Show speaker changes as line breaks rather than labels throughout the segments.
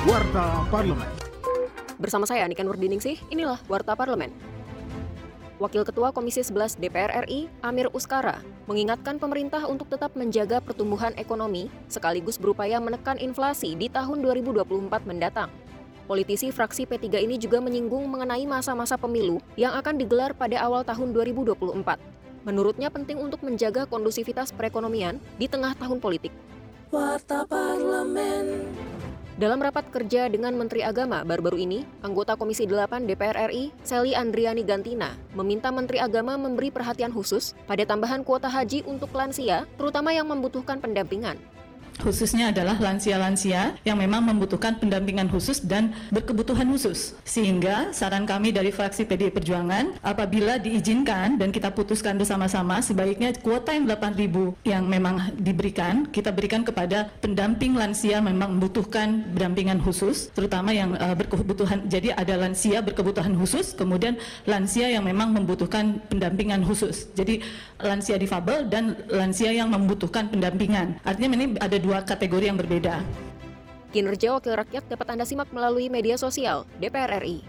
Warta Parlemen.
Bersama saya Niken Wardiningsih, inilah Warta Parlemen. Wakil Ketua Komisi 11 DPR RI, Amir Uskara, mengingatkan pemerintah untuk tetap menjaga pertumbuhan ekonomi sekaligus berupaya menekan inflasi di tahun 2024 mendatang. Politisi fraksi P3 ini juga menyinggung mengenai masa-masa pemilu yang akan digelar pada awal tahun 2024. Menurutnya penting untuk menjaga kondusivitas perekonomian di tengah tahun politik.
Warta Parlemen.
Dalam rapat kerja dengan Menteri Agama baru-baru ini, anggota Komisi 8 DPR RI, Sally Andriani Gantina, meminta Menteri Agama memberi perhatian khusus pada tambahan kuota haji untuk lansia, terutama yang membutuhkan pendampingan
khususnya adalah lansia-lansia yang memang membutuhkan pendampingan khusus dan berkebutuhan khusus. Sehingga saran kami dari fraksi PDI Perjuangan, apabila diizinkan dan kita putuskan bersama-sama, sebaiknya kuota yang 8.000 yang memang diberikan, kita berikan kepada pendamping lansia memang membutuhkan pendampingan khusus, terutama yang uh, berkebutuhan. Jadi ada lansia berkebutuhan khusus, kemudian lansia yang memang membutuhkan pendampingan khusus. Jadi lansia difabel dan lansia yang membutuhkan pendampingan. Artinya ini ada dua dua kategori yang berbeda.
Kinerja Wakil Rakyat dapat Anda simak melalui media sosial DPR RI.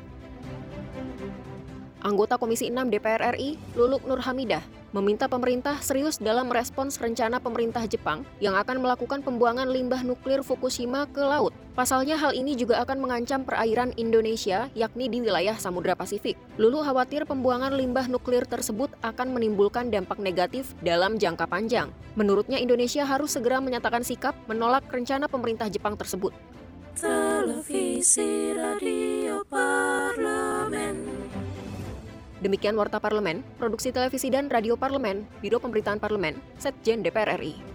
Anggota Komisi 6 DPR RI, Luluk Nur Hamidah, meminta pemerintah serius dalam merespons rencana pemerintah Jepang yang akan melakukan pembuangan limbah nuklir Fukushima ke laut. Pasalnya hal ini juga akan mengancam perairan Indonesia, yakni di wilayah Samudra Pasifik. Lulu khawatir pembuangan limbah nuklir tersebut akan menimbulkan dampak negatif dalam jangka panjang. Menurutnya Indonesia harus segera menyatakan sikap menolak rencana pemerintah Jepang tersebut.
Televisi Radio.
Demikian Warta Parlemen, Produksi Televisi dan Radio Parlemen, Biro Pemberitaan Parlemen, Setjen DPR RI.